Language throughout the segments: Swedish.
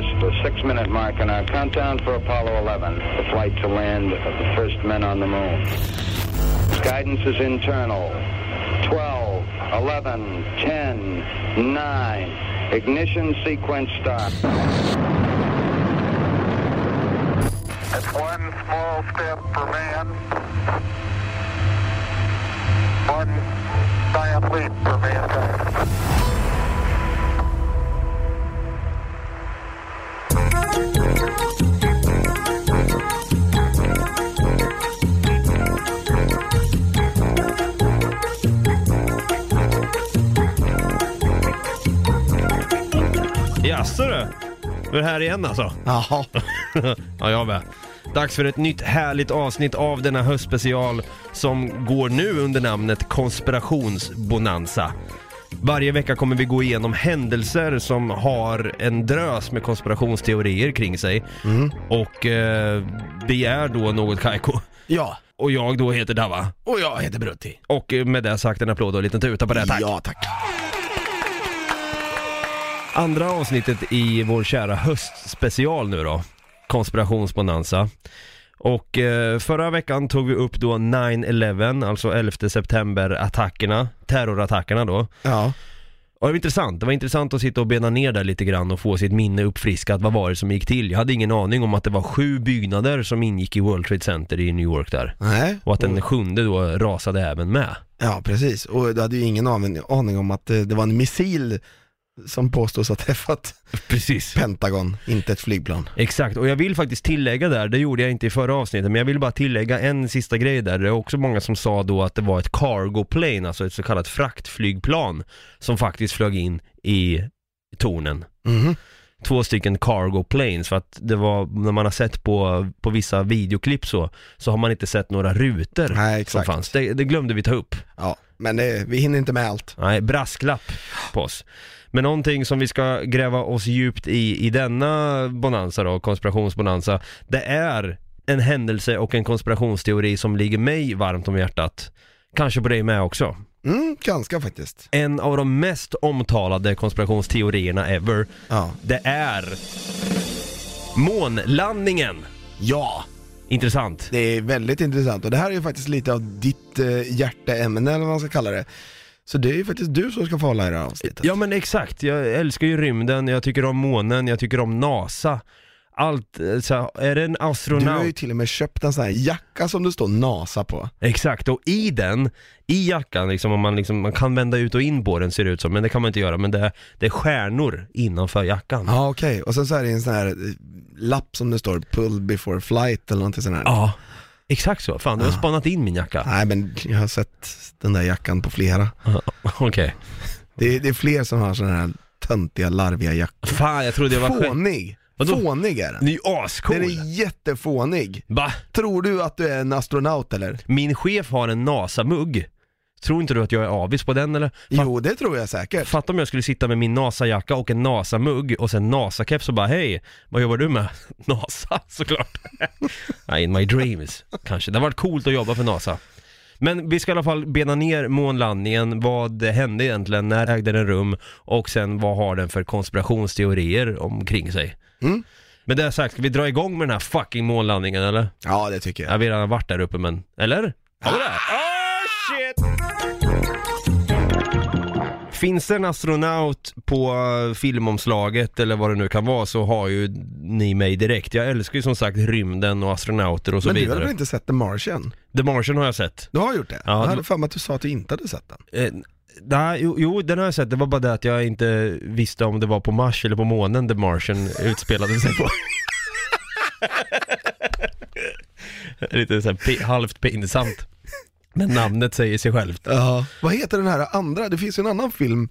past the six-minute mark in our countdown for Apollo 11, the flight to land of the first men on the moon. Guidance is internal. 12, 11, 10, 9. Ignition sequence start. It's one small step for man, one giant leap for mankind. Jaså du? Du är här igen alltså? Jaha. ja, jag med. Dags för ett nytt härligt avsnitt av denna höstspecial som går nu under namnet Konspirationsbonanza. Varje vecka kommer vi gå igenom händelser som har en drös med konspirationsteorier kring sig och eh, begär då något Kaiko. Ja. Och jag då heter Dava. Och jag heter Brutti. Och eh, med det sagt en applåd och en liten tuta på det, tack. Ja, tack. Andra avsnittet i vår kära höstspecial nu då, konspirationsbonanza. Och eh, förra veckan tog vi upp då 9-11, alltså 11 september-attackerna, terrorattackerna då. Ja. Och det var intressant, det var intressant att sitta och bena ner där lite grann och få sitt minne uppfriskat, vad var det som gick till? Jag hade ingen aning om att det var sju byggnader som ingick i World Trade Center i New York där. Nej. Och att den sjunde då rasade även med. Ja, precis. Och du hade ju ingen aning, om att eh, det var en missil som påstås ha träffat Precis. Pentagon, inte ett flygplan. Exakt, och jag vill faktiskt tillägga där, det gjorde jag inte i förra avsnittet, men jag vill bara tillägga en sista grej där. Det är också många som sa då att det var ett cargo plane, alltså ett så kallat fraktflygplan, som faktiskt flög in i tornen. Mhm. Två stycken cargo planes, för att det var, när man har sett på, på vissa videoklipp så, så har man inte sett några rutor Nej, som fanns. Det, det glömde vi ta upp. Ja, men det, vi hinner inte med allt. Nej, brasklapp på oss. Men någonting som vi ska gräva oss djupt i, i denna bonanza då, konspirationsbonanza, det är en händelse och en konspirationsteori som ligger mig varmt om hjärtat. Kanske på dig med också. Mm, ganska faktiskt. En av de mest omtalade konspirationsteorierna ever, Ja. det är månlandningen. Ja, Intressant. det är väldigt intressant och det här är ju faktiskt lite av ditt eh, hjärteämne eller vad man ska kalla det. Så det är ju faktiskt du som ska få hålla i det här avsnittet. Ja men exakt, jag älskar ju rymden, jag tycker om månen, jag tycker om NASA. Allt, eh, så här, är det en Du har astronaut? ju till och med köpt en sån här jacka som det står NASA på. Exakt, och i den, i jackan liksom, om man, liksom, man kan vända ut och in på den ser det ut som, men det kan man inte göra, men det, det är stjärnor innanför jackan. Ja okej, och sen så är det en sån här eh, lapp som det står 'pull before flight' eller någonting sånt här. Ja, exakt så. Fan, du har Ja. spanat in min jacka. Nej men jag har sett den där jackan på flera. Okej. Det är, det är fler som har sådana här töntiga, larviga jackor. Fan, jag trodde jag var själv. Fånig! Vadå? Fånig är den. Ni är ascool. Den är jättefånig. Va? Tror du att du är en astronaut eller? Min chef har en NASA-mugg. Tror inte du att jag är avis på den eller? Fatt, Jo, det tror jag säkert. Fatta om jag skulle sitta med min NASA-jacka och en NASA-mugg och sen NASA-keps och bara hej, vad jobbar du med? NASA, såklart. In my dreams, kanske. Det har varit coolt att jobba för NASA. Men vi ska i alla fall bena ner månlandningen, vad hände egentligen, när ägde den rum och sen vad har den för konspirationsteorier omkring sig. Mm. Med det sagt, ska vi dra igång med den här fucking månlandningen eller? Ja, det tycker Ja, jag. vi har redan varit där uppe men, eller? Har vi det? Finns det en astronaut på eh, filmomslaget eller vad det nu kan vara så har ju ni mig direkt. Jag älskar ju som sagt rymden och astronauter och så Men du har vidare. väl inte sett The Martian? The Martian har jag sett. Du har gjort det? Ja, jag hade för mig att du sa att du inte hade sett den. Eh, nej, jo, jo, den har jag sett. Det var bara det att jag inte visste om det var på Mars eller på månen The Martian utspelade sig på. Lite så här, pi- halvt pinsamt. Men namnet säger sig självt. Ja. Vad heter den här andra? Det finns ju en annan film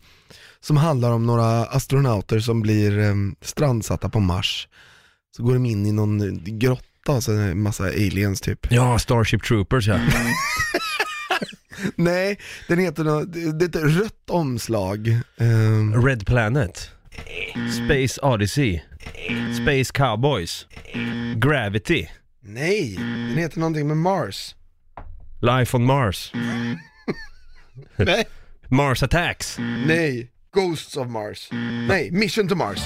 som handlar om några astronauter som blir um, strandsatta på Mars. Så går de in i någon grotta och så är det en massa aliens typ. Ja, Starship Troopers ja. Nej, den heter nå- det det är ett rött omslag. Ehm, Red Planet. Space Odyssey. Space Cowboys. Gravity. nej, den heter någonting med Mars. Life on Mars. Nej, Mars Attacks. nej. Ghosts of Mars. Nej, Mission to Mars.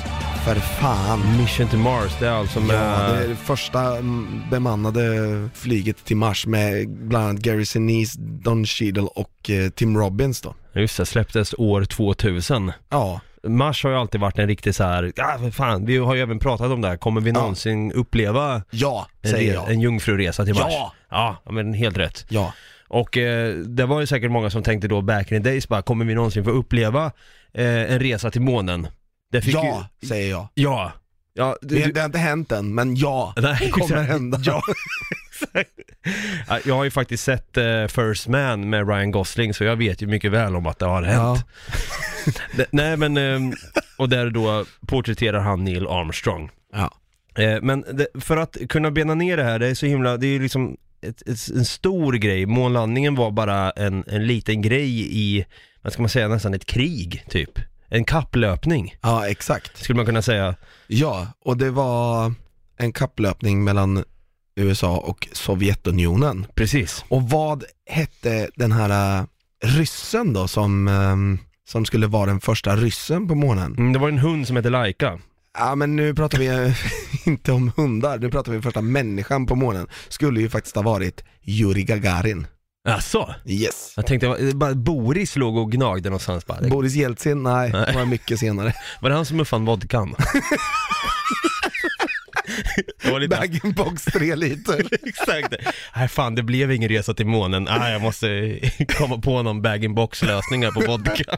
För fan. Mission to Mars, det är alltså med... Ja, det är det första mm, bemannade flyget till Mars med bland annat Gary Sinise, Don Cheadle och eh, Tim Robbins då. Just det, släpptes år 2000. Ja, Mars har ju alltid varit en riktig så här, ja för fan, vi har ju även pratat om det här, kommer vi någonsin uppleva ja, en, säger jag. en jungfruresa till Mars? Ja. Ja, men helt rätt. Ja, Och eh, det var ju säkert många som tänkte då back in the days bara, kommer vi någonsin få uppleva eh, en resa till månen? Det fick ja, ju... säger jag. Ja. Ja, du, Det, det har inte hänt än, men ja, Nej, det kommer exakt. hända. Ja. Ja, Jag har ju faktiskt sett eh, First Man med Ryan Gosling så jag vet ju mycket väl om att det har hänt. Det- Nej men, ehm, och där då porträtterar han Neil Armstrong. Ja. Eh, Men det, för att kunna bena ner det här, det är så himla, det är ju liksom ett, ett, en stor grej. Månlandningen var bara en, en liten grej i, vad ska man säga, nästan ett krig typ. En kapplöpning, ja, exakt. skulle man kunna säga. Ja, och det var en kapplöpning mellan USA och Sovjetunionen. Precis. Och vad hette den här äh, ryssen då som, ähm, som skulle vara den första ryssen på månen? Mm, det var en hund som hette Laika. Ja men nu pratar vi inte om hundar, nu pratar vi första människan på månen. Skulle ju faktiskt ha varit Yuri Gagarin. Alltså, Yes. Jag tänkte, bara Boris låg och gnagde någonstans bara. Boris Jeltsin, nej, Nej. det var mycket senare. Var det han som uppfann vodkan? det var lite... Bag-in-box 3 liter. Exakt. Nej fan, det blev ingen resa till månen. Nej, jag måste komma på någon bag-in-box lösning här på vodka.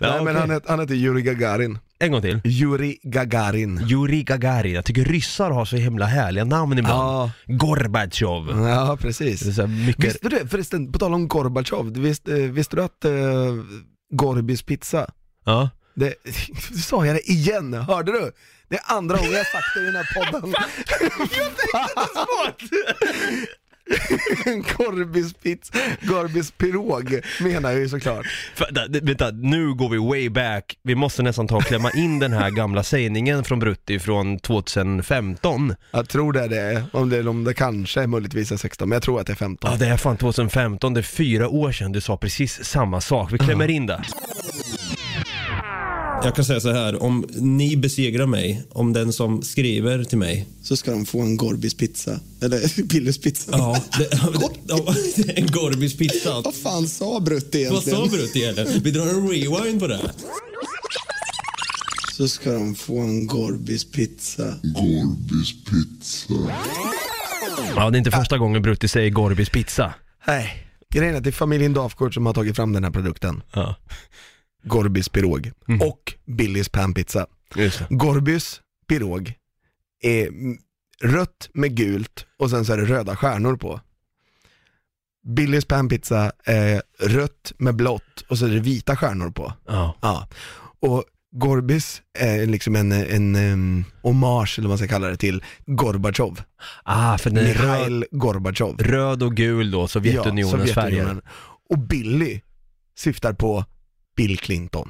nej ja, men han hette, han hette Yuri Gagarin. En gång till. Yuri Gagarin. Yuri Gagarin. Jag tycker ryssar har så himla härliga namn ibland. Ja, Gorbatjov. ja precis. Det är så här mycket... Visste du det förresten, på tal om Gorbatjov, du visste, visste du att uh, Gorbis pizza, Ja. det, sa jag det igen, hörde du? Det är andra gången jag sagt det i den här podden. Gorbis pizza, Gorbis pirog menar jag ju såklart. För, da, vänta, nu går vi way back. Vi måste nästan ta och klämma in den här gamla sägningen från Brutti från 2015. Jag tror det är det, om det, om det kanske möjligtvis är 16, men jag tror att det är 15. Ja, det är fan 2015, det är fyra år sedan du sa precis samma sak. Vi klämmer in det. Jag kan säga så här, om ni besegrar mig, om den som skriver till mig Så ska de få en Gorbis pizza, eller Billys pizza. Ja, det, det en Gorbis pizza. Vad fan sa Brutti Vad egentligen? sa Brutti egentligen? Vi drar en rewind på det. här. Så ska de få en Gorbis pizza. Gorbis pizza. Ja, det är inte första gången Brutti säger Gorbis pizza. Nej, grejen är att det är familjen Dafgård som har tagit fram den här produkten. Ja, Gorbis pirog och Billys panpizza. Gorbis pirog är mm, rött med gult och sen så är det röda stjärnor på. Billys panpizza är rött med blått och så är det vita stjärnor på. Ja. Ja. Och Gorbis är liksom en, en um, hommage, eller vad man ska kalla det, till Gorbatjov. Ah, för den Mikhail Gorbatjov. röd och gul då, Sovjetunionens färger. Och Billy syftar på Bill Clinton.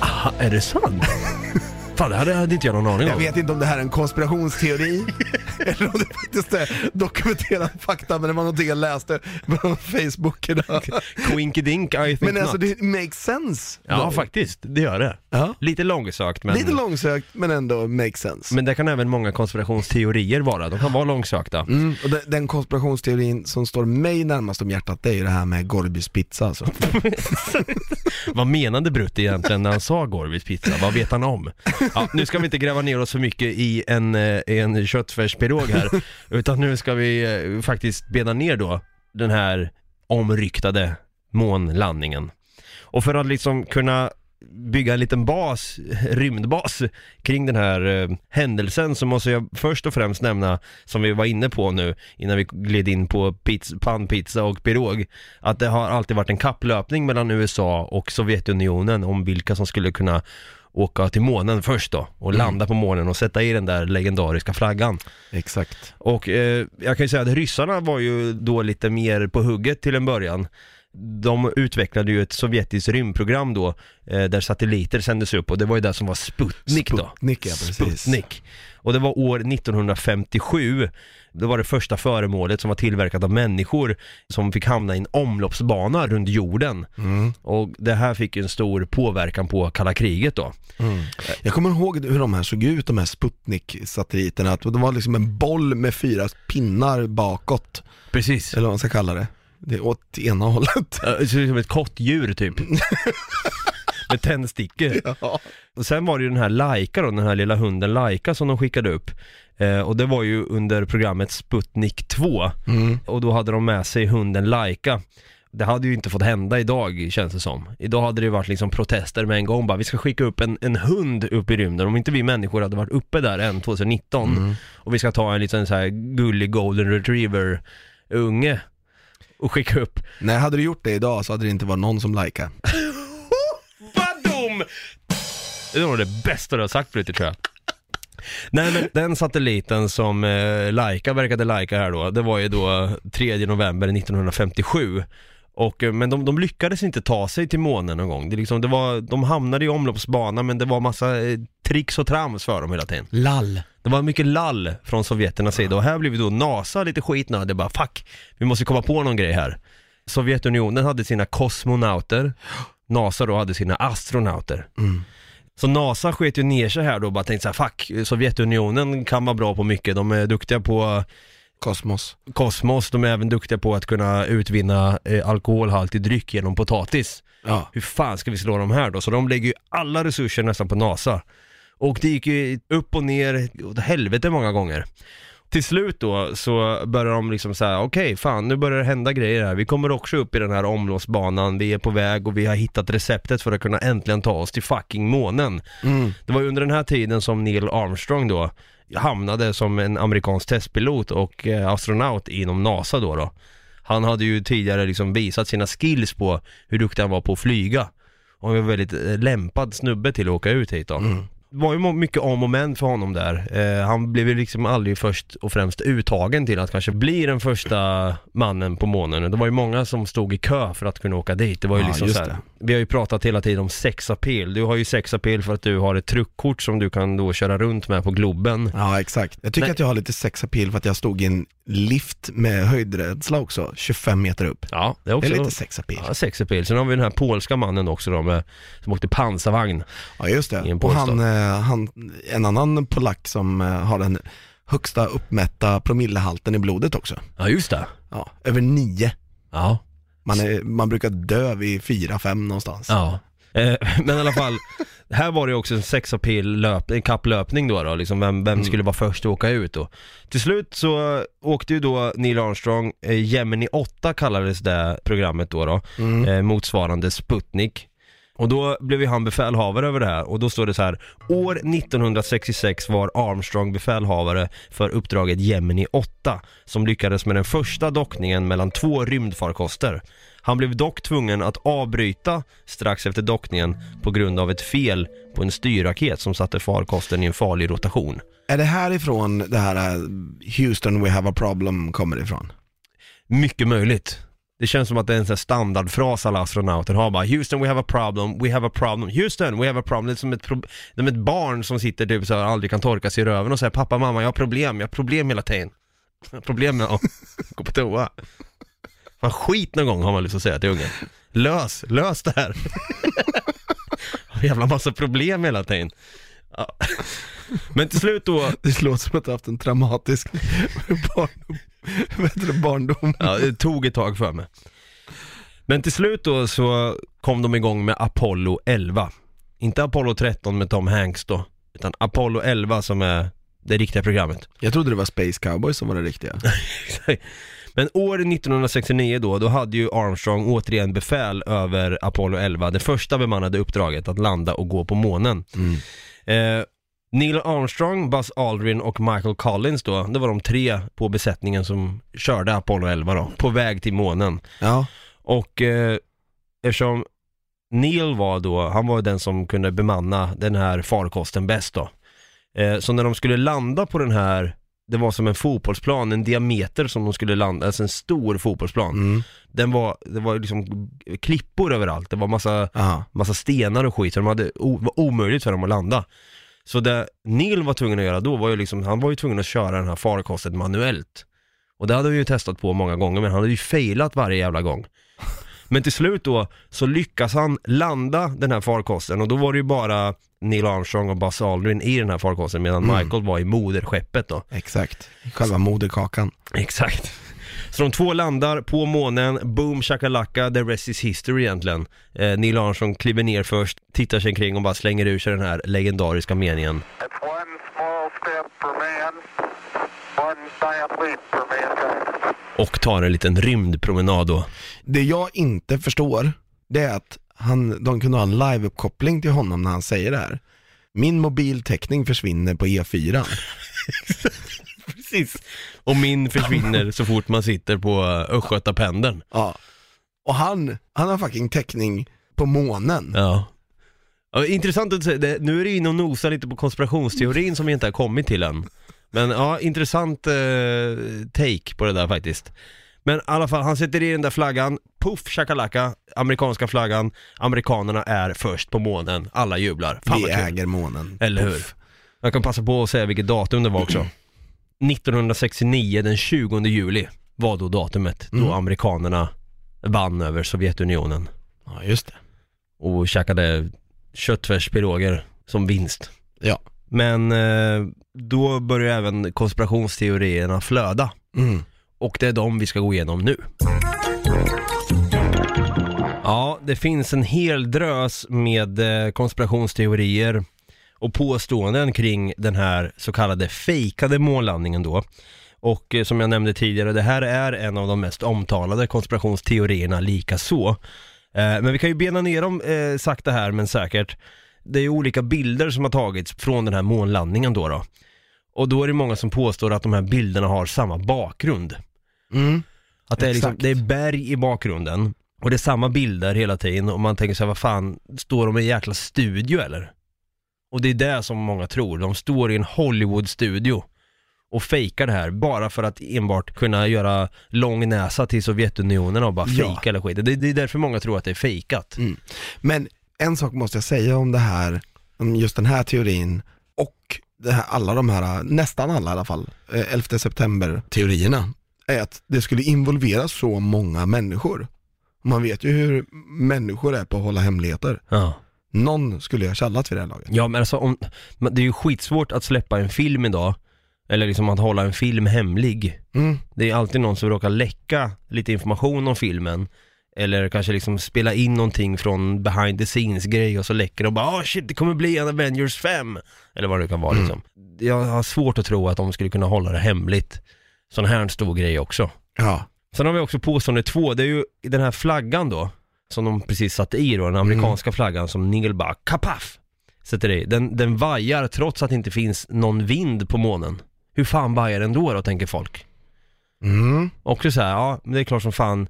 Aha, är det sant? Fan, det hade, hade inte jag någon aning Jag om. vet inte om det här är en konspirationsteori eller om det faktiskt är dokumenterad fakta, men det var någonting jag läste på Facebook idag. Quinkydink, I think Men alltså not. det makes sense. Ja, faktiskt. Det gör det. Ja. Lite långsökt, men... Lite långsökt, men ändå makes sense. Men det kan även många konspirationsteorier vara. De kan vara långsökta. Mm, och den, den konspirationsteorin som står mig närmast om hjärtat, det är ju det här med Gorbis pizza alltså. Vad menade Brutti egentligen när han sa Gorbis pizza? Vad vet han om? Ja, nu ska vi inte gräva ner oss för mycket i en, eh, en köttfärspirog här, utan nu ska vi eh, faktiskt bena ner då den här omryktade månlandningen. Och för att liksom kunna bygga en liten bas, rymdbas kring den här eh, händelsen så måste jag först och främst nämna, som vi var inne på nu innan vi gled in på pizza, pannpizza och pirog, att det har alltid varit en kapplöpning mellan USA och Sovjetunionen om vilka som skulle kunna åka till månen först då och landa på månen och sätta i den där legendariska flaggan. Exakt. Och eh, jag kan ju säga att ryssarna var ju då lite mer på hugget till en början. De utvecklade ju ett sovjetiskt rymdprogram då, eh, där satelliter sändes upp och det var ju det som var Sputnik då. Sputnik, ja, precis. Sputnik. Och det var år 1957, det var det första föremålet som var tillverkat av människor som fick hamna i en omloppsbana runt jorden. Mm. Och det här fick ju en stor påverkan på kalla kriget då. Jag kommer ihåg hur de här såg ut, de här Sputnik-satelliterna, att de var liksom en boll med fyra pinnar bakåt, Precis. eller vad man ska kalla det. Det är åt ena hållet. Det ser ut som ett kottdjur typ. Med tändstickor. Ja. Och sen var det ju den här Laika då, den här lilla hunden Laika som de skickade upp. Eh, och det var ju under programmet Sputnik 2. Mm. Och då hade de med sig hunden Laika. Det hade ju inte fått hända idag känns det som. Idag hade det varit liksom protester med en gång bara, vi ska skicka upp en, en hund upp i rymden. Om inte vi människor hade varit uppe där än 2019 och vi ska ta en liten så här gullig golden retriever unge och skicka upp. Nej, hade du gjort det idag så hade det inte varit någon som likar. Vad dum! Det är nog det bästa du har sagt Brutti tror jag. Nej men den satelliten som eh, Laika verkade lajka här då, det var ju då 3 november 1957. Och, eh, men de, de lyckades inte ta sig till månen någon gång. Det liksom, det var, de hamnade i omloppsbana men det var massa eh, tricks och trams för dem hela tiden. Lall. Det var mycket lall från sovjeternas sida och här blev då NASA lite skitnödiga, bara fuck, vi måste komma på någon grej här. Sovjetunionen hade sina kosmonauter, NASA då hade sina astronauter. Så NASA sket ju ner sig här då och bara tänkte så här, fuck, Sovjetunionen kan vara bra på mycket, de är duktiga på Kosmos. kosmos, de är även duktiga på att kunna utvinna eh, alkoholhaltig dryck genom potatis. Ja. Hur fan ska vi slå dem här då? Så de lägger ju alla resurser nästan på NASA. Och det gick ju upp och ner åt helvete många gånger. Till slut då så börjar de liksom säga, okej fan nu börjar det hända grejer här. Vi kommer också upp i den här omloppsbanan, vi är på väg och vi har hittat receptet för att kunna äntligen ta oss till fucking månen. Mm. Det var ju under den här tiden som Neil Armstrong då hamnade som en amerikansk testpilot och eh, astronaut inom NASA då då. Han hade ju tidigare liksom visat sina skills på hur duktig han var på att flyga. Och han var väldigt eh, lämpad snubbe till att åka ut hit då. Mm var ju mycket om och men för honom där. Eh, han blev ju liksom aldrig först och främst uttagen till att kanske bli den första mannen på månen. Det var ju många som stod i kö för att kunna åka dit. Det var ju Ja, liksom så här. det. Vi har ju pratat hela tiden om sexapil. Du har ju sexapil för att du har ett truckkort som du kan då köra runt med på Globen. Ja, exakt. Jag tycker Nej. att jag har lite sexapil för att jag stod i en lift med höjdrädsla också, 25 meter upp. Ja, det är Det också är lite sexapil. Ja, sexapil. Sen har vi den här polska mannen också då med, som åkte pansarvagn. Ja, just I en det. Och han, han, en annan polack som eh, har den högsta uppmätta promillehalten i blodet också. Ja, just det. Ja, över nio. Ja. Man, är, man brukar dö vid fyra, fem någonstans. Ja. Eh, men i alla fall, här var det också en sexapil löp, en kapplöpning då, då liksom vem, vem skulle vara först att åka ut då. Till slut så åkte ju då Neil Armstrong, eh, Gemini 8 kallades det programmet då då, eh, motsvarande Sputnik. Och då blev ju han befälhavare över det här och då står det så här År 1966 var Armstrong befälhavare för uppdraget Gemini 8 som lyckades med den första dockningen mellan två rymdfarkoster. Han blev dock tvungen att avbryta strax efter dockningen på grund av ett fel på en styrraket som satte farkosten i en farlig rotation. Är det härifrån det här eh, Houston we have a problem kommer ifrån? Mycket möjligt. Det känns som att det är en sån här standardfras alla astronauter har bara Houston we have a problem, we have a problem, Houston we have a problem. Det är som ett, pro- det är som ett barn som sitter typ så här, aldrig kan torka sig i röven och säger pappa, mamma jag har problem, jag har problem hela tiden. Jag har problem med att gå på toa. Fan skit någon gång har man lust att säga till ungen. Lös, lös det här. Har jävla massa problem hela tiden. Ja. Men till slut då, Det låter som att du har haft en traumatisk barndom. Det, barndom? Ja, det tog ett tag för mig. Men till slut då så kom de igång med Apollo 11. Inte Apollo 13 med Tom Hanks då, utan Apollo 11 som är det riktiga programmet. Jag trodde det var Space Cowboy som var det riktiga. Men år 1969 då, då hade ju Armstrong återigen befäl över Apollo 11, det första bemannade uppdraget att landa och gå på månen. Eh, Neil Armstrong, Buzz Aldrin och Michael Collins då, det var de tre på besättningen som körde Apollo 11 då, på väg till månen. Ja, Och eh, eftersom Neil var då, han var den som kunde bemanna den här farkosten bäst då. Eh, så när de skulle landa på den här det var som en fotbollsplan, en diameter som de skulle landa, alltså en stor fotbollsplan. Mm. Den var, det var liksom klippor överallt, det var massa, massa stenar och skit, så de hade, o, var omöjligt för dem att landa. Så det Neil var tvungen att göra då var ju liksom, han var ju tvungen att köra den här farkosten manuellt. Och det hade vi ju testat på många gånger, men han hade ju failat varje jävla gång. Men till slut då, så lyckas han landa den här farkosten och då var det ju bara Neil Armstrong och Buzz Aldrin i den här farkosten medan Mm. Michael var i moderskeppet då. Exakt, själva moderkakan. Exakt. Så de två landar på månen, boom shakalaka, the rest is history egentligen. Eh, Neil Armstrong kliver ner först, tittar sig omkring och bara slänger ur sig den här legendariska meningen. It's one small step for man, Och tar en liten rymdpromenad då. Det jag inte förstår, det är att han, de kunde ha en live-uppkoppling till honom när han säger det här. Min mobiltäckning försvinner på E E4. Precis. Och min försvinner så fort man sitter på eh, Östgötapendeln. Ja. Och han, han har fucking täckning på månen. Ja. ja. Intressant att säga, det, nu är det inne och nosar lite på konspirationsteorin som vi inte har kommit till än. Men ja, intressant eh, take på det där faktiskt. Men i alla fall, han sätter i den där flaggan, puff shakalaka, amerikanska flaggan, amerikanerna är först på månen, alla jublar. Fan Vi vad kul. äger månen. Eller hur? Puff. Jag kan passa på att säga vilket datum det var också. 1969, den 20 juli, var då datumet då Mm. amerikanerna vann över Sovjetunionen Ja, just det. och käkade köttfärspiroger som vinst. Ja. Men eh, då börjar även konspirationsteorierna flöda. Mm. Och det är de vi ska gå igenom nu. Ja, det finns en hel drös med eh, konspirationsteorier och påståenden kring den här så kallade fejkade månlandningen då. Och eh, som jag nämnde tidigare, det här är en av de mest omtalade konspirationsteorierna lika så. Eh, men vi kan ju bena ner dem eh, sakta här men säkert. Det är olika bilder som har tagits från den här månlandningen då då. Och då är det många som påstår att de här bilderna har samma bakgrund. Mm. Att det är, liksom, Exakt. det är berg i bakgrunden och det är samma bilder hela tiden och man tänker så här, vad fan, står de i en jäkla studio eller? Och det är det som många tror, de står i en Hollywood-studio och fejkar det här bara för att enbart kunna göra lång näsa till Sovjetunionen och bara Ja. fejka eller skit. Det, det är därför många tror att det är fejkat. Mm. Men en sak måste jag säga om det här, om just den här teorin och här, alla de här, nästan alla i alla fall, eh, 11 september-teorierna, är att det skulle involvera så många människor. Man vet ju hur människor är på att hålla hemligheter. Ja. Någon skulle ha tjallat vid det här laget. Ja men alltså om, det är ju skitsvårt att släppa en film idag, eller liksom att hålla en film hemlig. Mm. Det är alltid någon som råkar läcka lite information om filmen eller kanske liksom spela in någonting från behind the scenes grej och så läcker och bara ah shit det kommer bli en Avengers 5 Eller vad det kan vara Mm. liksom Jag har svårt att tro att de skulle kunna hålla det hemligt Sån här en stor grej också Ja. Sen har vi också påstående två, det är ju den här flaggan då Som de precis satte i då, den amerikanska flaggan som Neil bara kapaff Sätter i, den, den vajar trots att det inte finns någon vind på månen Hur fan vajar den då då tänker folk? Mm. Också så här, ja, men det är klart som fan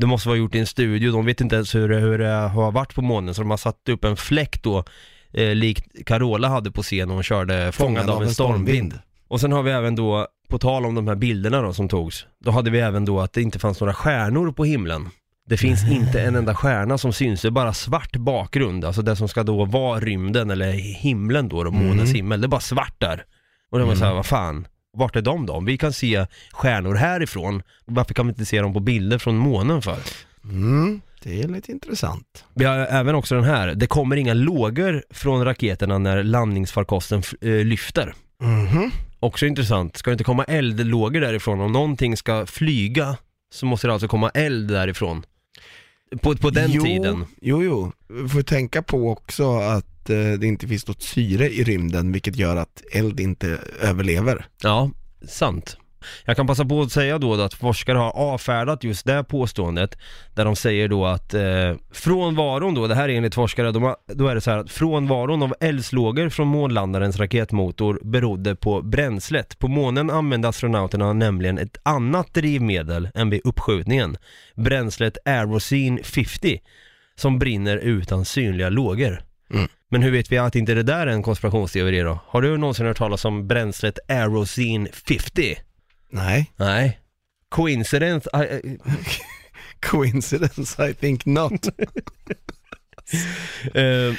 Det måste vara gjort i en studio, de vet inte ens hur, det- hur det har varit på månen så de har satt upp en fläkt då eh, Likt Carola hade på scen när hon körde Fångad av en stormvind. Och sen har vi även då, på tal om de här bilderna då som togs Då hade vi även då att det inte fanns några stjärnor på himlen. Det finns inte en enda stjärna som syns, det är bara svart bakgrund Alltså det som ska då vara rymden eller himlen då, då månens himmel, det är bara svart där. Och då var man såhär, vad fan vart är de då? Vi kan se stjärnor härifrån, varför kan vi inte se dem på bilder från månen för? Mm. Det är lite intressant. Vi har även också den här, det kommer inga lågor från raketerna när landningsfarkosten eh, lyfter. Mhm. Också intressant, ska det inte komma eldlågor därifrån? Om någonting ska flyga så måste det alltså komma eld därifrån. På, på den jo, tiden. Jo, jo. Vi får tänka på också att det inte finns något syre i rymden vilket gör att eld inte överlever. Ja, sant. Jag kan passa på att säga då att forskare har avfärdat just det påståendet där de säger då att eh, frånvaron då, det här är enligt forskare, de har, då är det så här att frånvaron av eldslågor från månlandarens raketmotor berodde på bränslet. På månen använde astronauterna nämligen ett annat drivmedel än vid uppskjutningen. Bränslet Aerosine 50 som brinner utan synliga lågor. Mm. Men hur vet vi att inte det där är en konspirationsteori då? Har du någonsin hört talas om bränslet Aerosine 50? Nej, Nej. Coincidence? I, I, coincidence I think not. eh,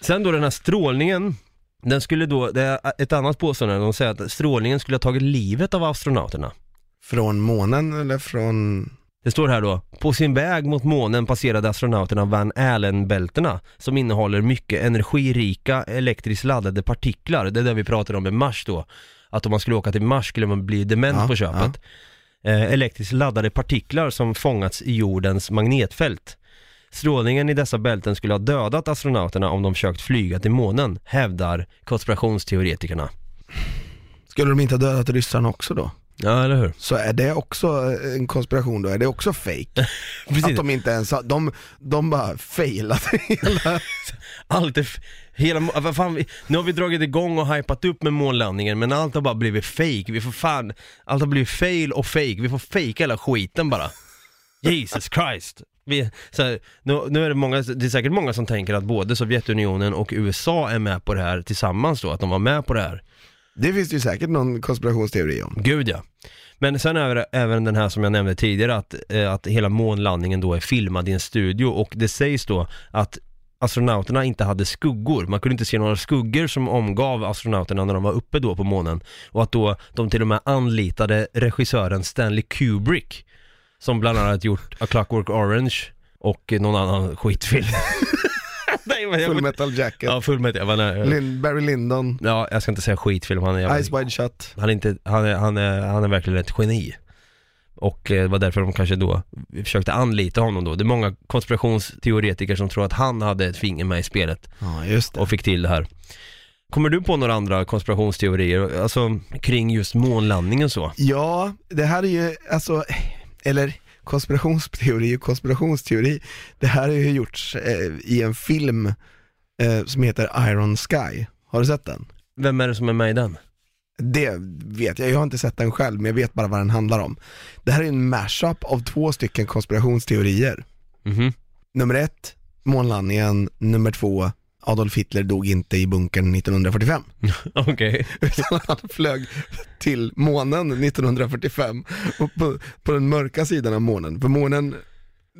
sen då den här strålningen, den skulle då, det är ett annat påstående, de säger att strålningen skulle ha tagit livet av astronauterna. Från månen eller från... Det står här då, på sin väg mot månen passerade astronauterna Van Allen-bältena som innehåller mycket energirika elektriskt laddade partiklar. Det är det vi pratade om med Mars då. Att om man skulle åka till Mars skulle man bli dement Ja, på köpet. Eh, elektriskt laddade partiklar som fångats i jordens magnetfält. Strålningen i dessa bälten skulle ha dödat astronauterna om de försökt flyga till månen, hävdar konspirationsteoretikerna. Skulle de inte ha dödat ryssarna också då? Ja, eller hur? Så är det också en konspiration då? Är det också fake? Att de inte ens har, de, de bara failade hela... Allt är, hela, vad fan, vi- nu har vi dragit igång och hypat upp med månlandningen men allt har bara blivit fake. vi får fan, allt har blivit fail och fake. vi får fake hela skiten bara. Jesus Christ. Vi, så här, nu, nu är det många, det är säkert många som tänker att både Sovjetunionen och USA är med på det här tillsammans då, att de var med på det här. Det finns det ju säkert någon konspirationsteori om. Gud ja. Men sen är det även den här som jag nämnde tidigare, att, eh, att hela månlandningen då är filmad i en studio och det sägs då att astronauterna inte hade skuggor, man kunde inte se några skuggor som omgav astronauterna när de var uppe då på månen och att då de till och med anlitade regissören Stanley Kubrick som bland annat gjort A Clockwork Orange och någon annan skitfilm. Nej, men jag- Full metal jacket, Ja, full metal. Jag var nära. Lin, Barry Lyndon, Ja, jag ska inte säga skitfilm, han är jävla- Eyes Wide Shut. han är, inte, han, är, han, är, han är verkligen ett geni. Och eh, det var därför de kanske då försökte anlita honom då. Det är många konspirationsteoretiker som tror att han hade ett finger med i spelet Ja just det. och fick till det här. Kommer du på några andra konspirationsteorier, alltså kring just månlandningen så? Ja, det här är ju, alltså, eller konspirationsteori och konspirationsteori. Det här har ju gjorts eh, i en film eh, som heter Iron Sky. Har du sett den? Vem är det som är med i den? Det vet jag, jag har inte sett den själv men jag vet bara vad den handlar om. Det här är en mashup av två stycken konspirationsteorier. Mhm. Nummer ett, månlandningen. Nummer två, Adolf Hitler dog inte i bunkern 1945. Okej. Utan han flög till månen 1945 och på, på den mörka sidan av månen. För månen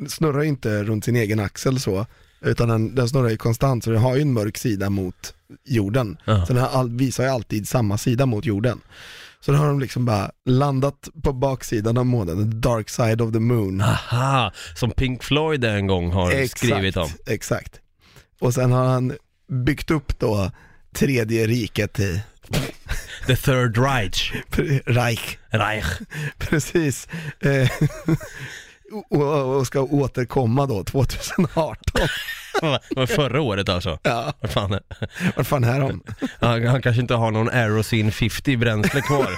snurrar ju inte runt sin egen axel så, utan den, den snurrar ju konstant så den har ju en mörk sida mot jorden. Ja. Så den all, visar ju alltid samma sida mot jorden. Så då har de liksom bara landat på baksidan av månen, the dark side of the moon. Aha, som Pink Floyd en gång har skrivit om. Exakt. Och sen har han byggt upp då tredje riket i The Third Reich. Reich. Reich. Precis. Och, ska återkomma då 2018. Det var förra året alltså. Ja, Vad fan är vad fan är de? han, han kanske inte har någon Aerosine 50 bränsle kvar.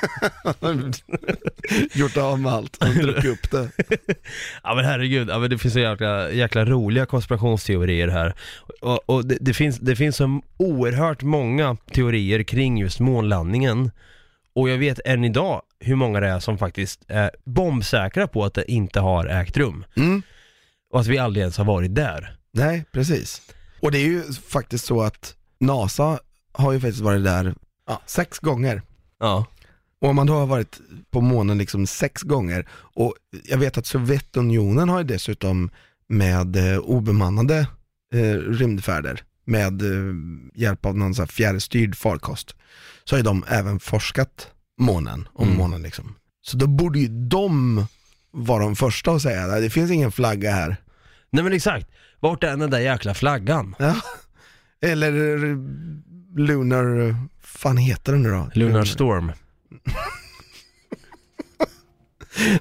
Gjort av med allt, han druckit upp det. Ja men herregud, ja, men det finns så jäkla, jäkla roliga konspirationsteorier här. Och, och det, det, finns, det finns så oerhört många teorier kring just månlandningen. Och jag vet än idag hur många det är som faktiskt är bombsäkra på att det inte har ägt rum. Mm. Och att vi aldrig ens har varit där. Nej, precis. Och det är ju faktiskt så att NASA har ju faktiskt varit där ja, sex gånger. Ja. Och om man då har varit på månen liksom sex gånger, och jag vet att Sovjetunionen har ju dessutom med eh, obemannade eh, rymdfärder med eh, hjälp av någon sån här fjärrstyrd farkost, så har ju de även forskat månen, om Mm. månen liksom. Så då borde ju de vara de första att säga, "Nej, det finns ingen flagga här. Nej men exakt, vart är den där jäkla flaggan? Ja. Eller Lunar, fan heter den nu då? Lunar Storm.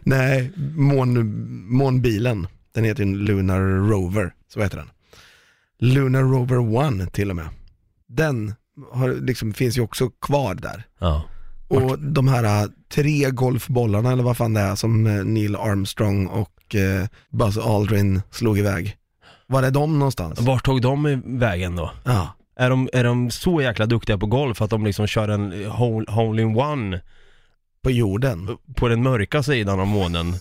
Nej, mån, månbilen. Den heter ju Lunar Rover, så heter den. Lunar Rover 1 till och med. Den har, liksom, finns ju också kvar där. Ja. Och de här äh, tre golfbollarna eller vad fan det är som äh, Neil Armstrong och äh, Buzz Aldrin slog iväg. Var är de någonstans? Vart tog de vägen då? Ja, Är de, är de så jäkla duktiga på golf att de liksom kör en hole, hole in one på jorden. på den mörka sidan av månen?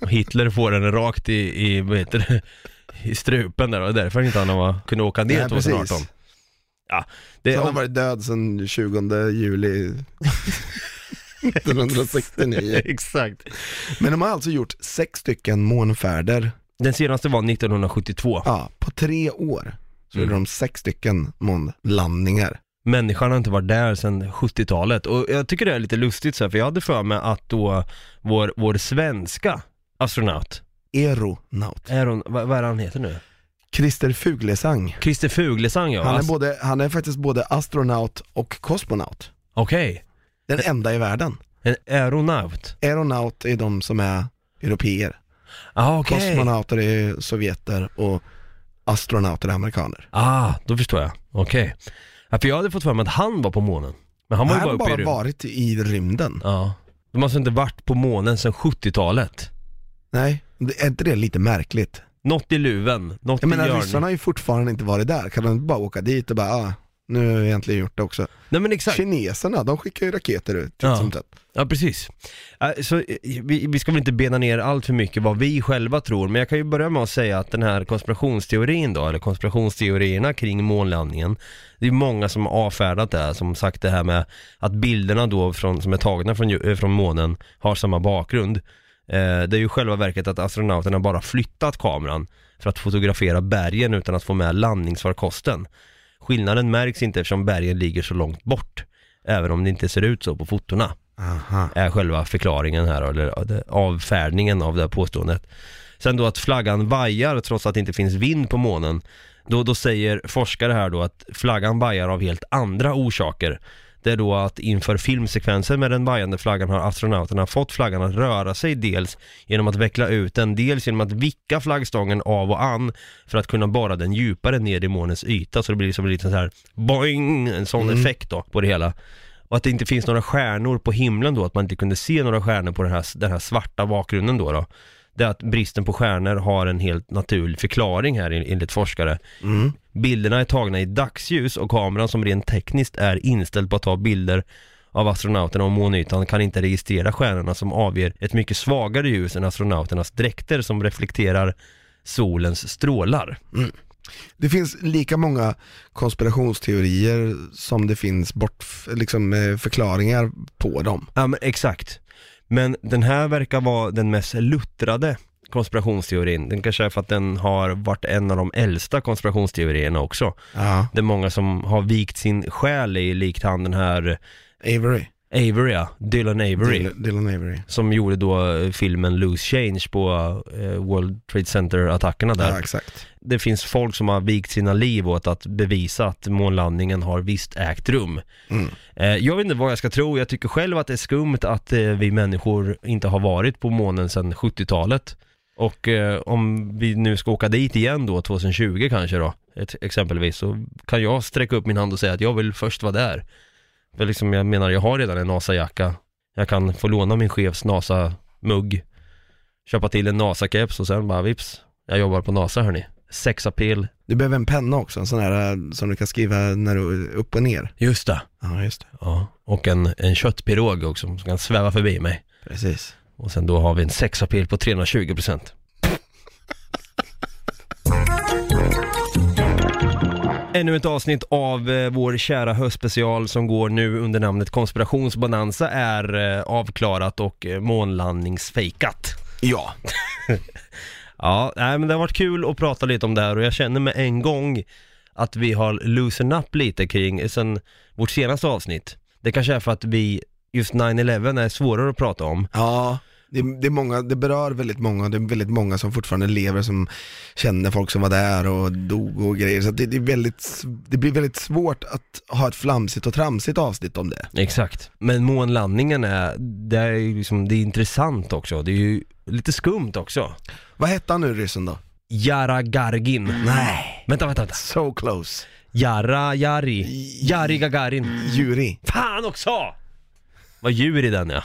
Och Hitler får den rakt i, i vad heter det, i strupen där och därför inte han var, kunde åka ner Nej, 2018. Ja, det, Så han har om, varit död sedan 20 juli 1969. exakt. Men de har alltså gjort sex stycken månfärder, Den senaste var 1972. ja, på tre år. Så Mm. gjorde de sex stycken månlandningar. Människan har inte varit där sedan 70-talet och jag tycker det är lite lustigt så här, för jag hade för mig att då vår, vår svenska astronaut, Aeronaut. hon, vad, vad är han heter nu? Christer Fuglesang. Christer Fuglesang ja. Han är, både, han är faktiskt både astronaut och kosmonaut. Okej, Den enda i världen. en aeronaut. Aeronaut är de som är europeer. Ah, okej. Kosmonauter är sovjeter och astronauter är amerikaner. Ah, då förstår jag. Okej. Ja, för jag hade fått för mig att han var på månen. Men han var ju har bara uppe i bara rymden. varit i rymden. Ja. De har alltså inte varit på månen sedan 70-talet. Nej, det- är inte det lite märkligt? Något i luven, något Jag i menar ryssarna har ju fortfarande inte varit där, kan de bara åka dit och bara ah, nu har jag egentligen gjort det också. Nej men exakt. Kineserna, de skickar ju raketer ut titt Ja. som tätt. Ja, precis. Äh, Så eh, vi, vi ska väl inte bena ner allt för mycket vad vi själva tror, men jag kan ju börja med att säga att den här konspirationsteorin då, eller konspirationsteorierna kring månlandningen, det är många som har avfärdat det, här, som sagt det här med att bilderna då från, som är tagna från, eh, från månen har samma bakgrund. Eh, det är ju själva verket att astronauterna bara flyttat kameran för att fotografera bergen utan att få med landningsfarkosten. Skillnaden märks inte eftersom bergen ligger så långt bort, även om det inte ser ut så på fotona Aha. är själva förklaringen här, eller avfärdningen av det här påståendet. Sen då att flaggan vajar trots att det inte finns vind på månen. Då, då säger forskare här då att flaggan vajar av helt andra orsaker. Det är då att inför filmsekvenser med den vajande flaggan har astronauterna fått flaggan att röra sig dels genom att veckla ut den, dels genom att vicka flaggstången av och an för att kunna borra den djupare ner i månens yta så det blir som en liten så här boing, en sån effekt då på det hela. Och att det inte finns några stjärnor på himlen då, att man inte kunde se några stjärnor på den här, den här svarta bakgrunden då, då. Det är att bristen på stjärnor har en helt naturlig förklaring här en- enligt forskare. Mm. Bilderna är tagna i dagsljus och kameran som rent tekniskt är inställd på att ta bilder av astronauterna och månytan kan inte registrera stjärnorna som avger ett mycket svagare ljus än astronauternas dräkter som reflekterar solens strålar. Det finns lika många konspirationsteorier som det finns bort, liksom, eh, förklaringar på dem. Ja men exakt. Men den här verkar vara den mest luttrade konspirationsteorin. Den kanske är för att den har varit en av de äldsta konspirationsteorierna också. Ja. Det är många som har vikt sin själ i likt han den här Avery. Avery, ja. Dylan Avery. Dylan, Dylan Avery. Som gjorde då eh, filmen Loose Change på eh, World Trade Center-attackerna där. Ja, exakt. Det finns folk som har vikt sina liv åt att bevisa att månlandningen har visst ägt rum. Mm. Eh, jag vet inte vad jag ska tro, jag tycker själv att det är skumt att eh, vi människor inte har varit på månen sedan 70-talet. Och om vi nu ska åka dit igen då, 2020 kanske då, ett, exempelvis, så kan jag sträcka upp min hand och säga att jag vill först vara där. För liksom, jag menar, jag har redan en NASA-jacka, jag kan få låna min chefs NASA-mugg, köpa till en NASA-keps och sen bara vips, jag jobbar på NASA hörni. Sexapil. Du behöver en penna också, en sån här eh, som du kan skriva när du upp och ner. Just det. Ja, just det. Ja, och en, en köttpirog också som kan sväva förbi mig. Precis. Och sen då har vi en sexapil på 320%. Ännu ett avsnitt av eh, vår kära höstspecial som går nu under namnet Konspirationsbonanza är eh, avklarat och eh, månlandningsfejkat. Ja. Ja, nej, men det har varit kul att prata lite om det här och jag känner med en gång att vi har loosen up lite kring sen vårt senaste avsnitt. Det kanske är för att vi, just 9-11 är svårare att prata om. Ja, det, det, är många, det berör väldigt många, det är väldigt många som fortfarande lever som känner folk som var där och dog och grejer. Så det, det, är väldigt, det blir väldigt svårt att ha ett flamsigt och tramsigt avsnitt om det. Exakt. Men månlandningen är, det är liksom, det är intressant också. Det är ju lite skumt också. Vad hette han nu ryssen då? Jara Gargin. Nej. Vänta, vänta, vänta. So close. Jara Jari. Jari Gagarin. Juri. Fan också! Vad djur i den ja.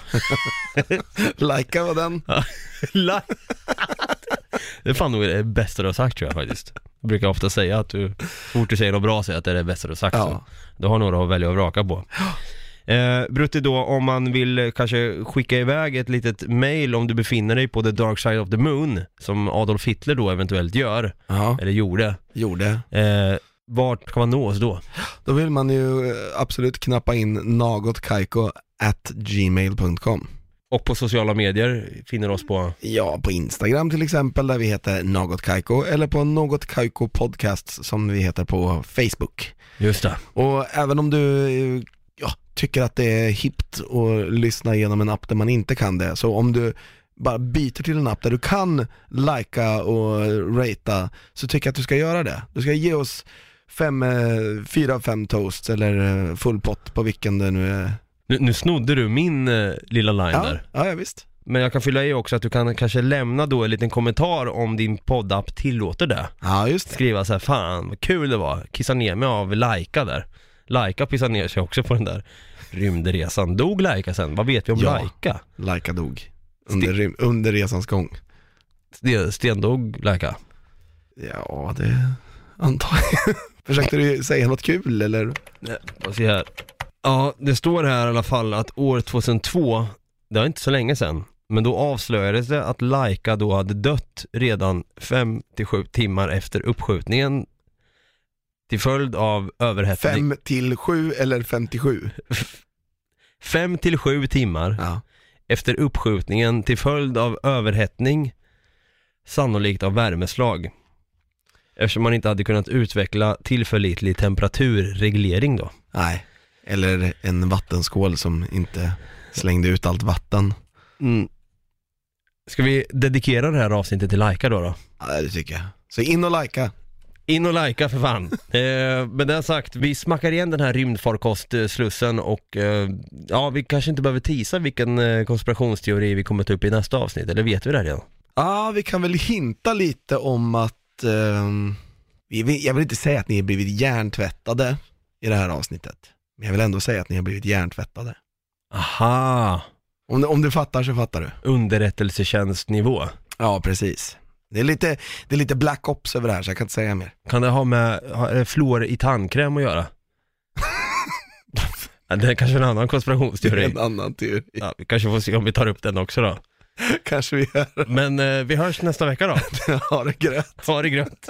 Laika var den. La- det är fan nog det bästa du har sagt tror jag faktiskt. Jag brukar ofta säga att du, så fort du säger något bra, säger att det är det bästa du har sagt. Ja. Så. Du har några att välja och vraka på. Eh, Brutti då, om man vill eh, kanske skicka iväg ett litet mail om du befinner dig på the dark side of the moon, som Adolf Hitler då eventuellt gör, Ja, eller gjorde. gjorde. Eh, vart kan man nå oss då? Då vill man ju eh, absolut knappa in nagotkaiko at gmail.com Och på sociala medier finner oss på... Ja, på Instagram till exempel där vi heter Något Kaiko eller på Något Kaiko Podcasts som vi heter på Facebook. Just det. Och även om du ja, tycker att det är hippt att lyssna genom en app där man inte kan det, så om du bara byter till en app där du kan likea och ratea, så tycker jag att du ska göra det. Du ska ge oss fem, eh, fyra av fem toasts eller eh, full pott på vilken det nu är. Nu, nu snodde du min eh, lilla line Ja, där. ja, ja visst. Men jag kan fylla i också att du kan kanske lämna då en liten kommentar om din poddapp tillåter det. Ja, just det. Skriva så här, fan vad kul det var, kissa ner mig av Laika där. Laika pissade ner sig också på den där rymdresan. Dog Laika sen? Vad vet vi om Ja. Laika? Laika dog under, rym- under resans gång. Sten- Stendog Laika? Ja, det antar jag. Försökte du säga något kul eller? Vad se här. Ja, det står här i alla fall att år 2002, det var inte så länge sedan, men då avslöjades det att Laika då hade dött redan 5-7 timmar efter uppskjutningen till följd av överhettning. Fem till sju eller 57? 5 till 7 timmar Ja. efter uppskjutningen till följd av överhettning, sannolikt av värmeslag. Eftersom man inte hade kunnat utveckla tillförlitlig temperaturreglering då. Nej, eller en vattenskål som inte slängde ut allt vatten. Mm. Ska vi dedikera det här avsnittet till Laika då? då? Ja, det tycker jag. Så in och likea. In och lajka för fan. eh, med det sagt, vi smackar igen den här rymdfarkostslussen och eh, ja, vi kanske inte behöver tisa vilken eh, konspirationsteori vi kommer ta upp i nästa avsnitt, eller vet vi det redan? Ja, vi kan väl hinta lite om att, vill, jag vill inte säga att ni har blivit hjärntvättade i det här avsnittet. Men jag vill ändå säga att ni har blivit hjärntvättade. Aha, Om, om du fattar så fattar du. underrättelsetjänstnivå. Ja, precis. Det är lite, det är lite black ops över det här så jag kan inte säga mer. Kan det ha med ha, är det fluor i tandkräm att göra? Ja, det är kanske en annan konspirationsteori. en annan teori. Ja, vi kanske får se om vi tar upp den också då. Kanske vi gör. Men eh, vi hörs nästa vecka då. Ha det gröt. Ha det grönt.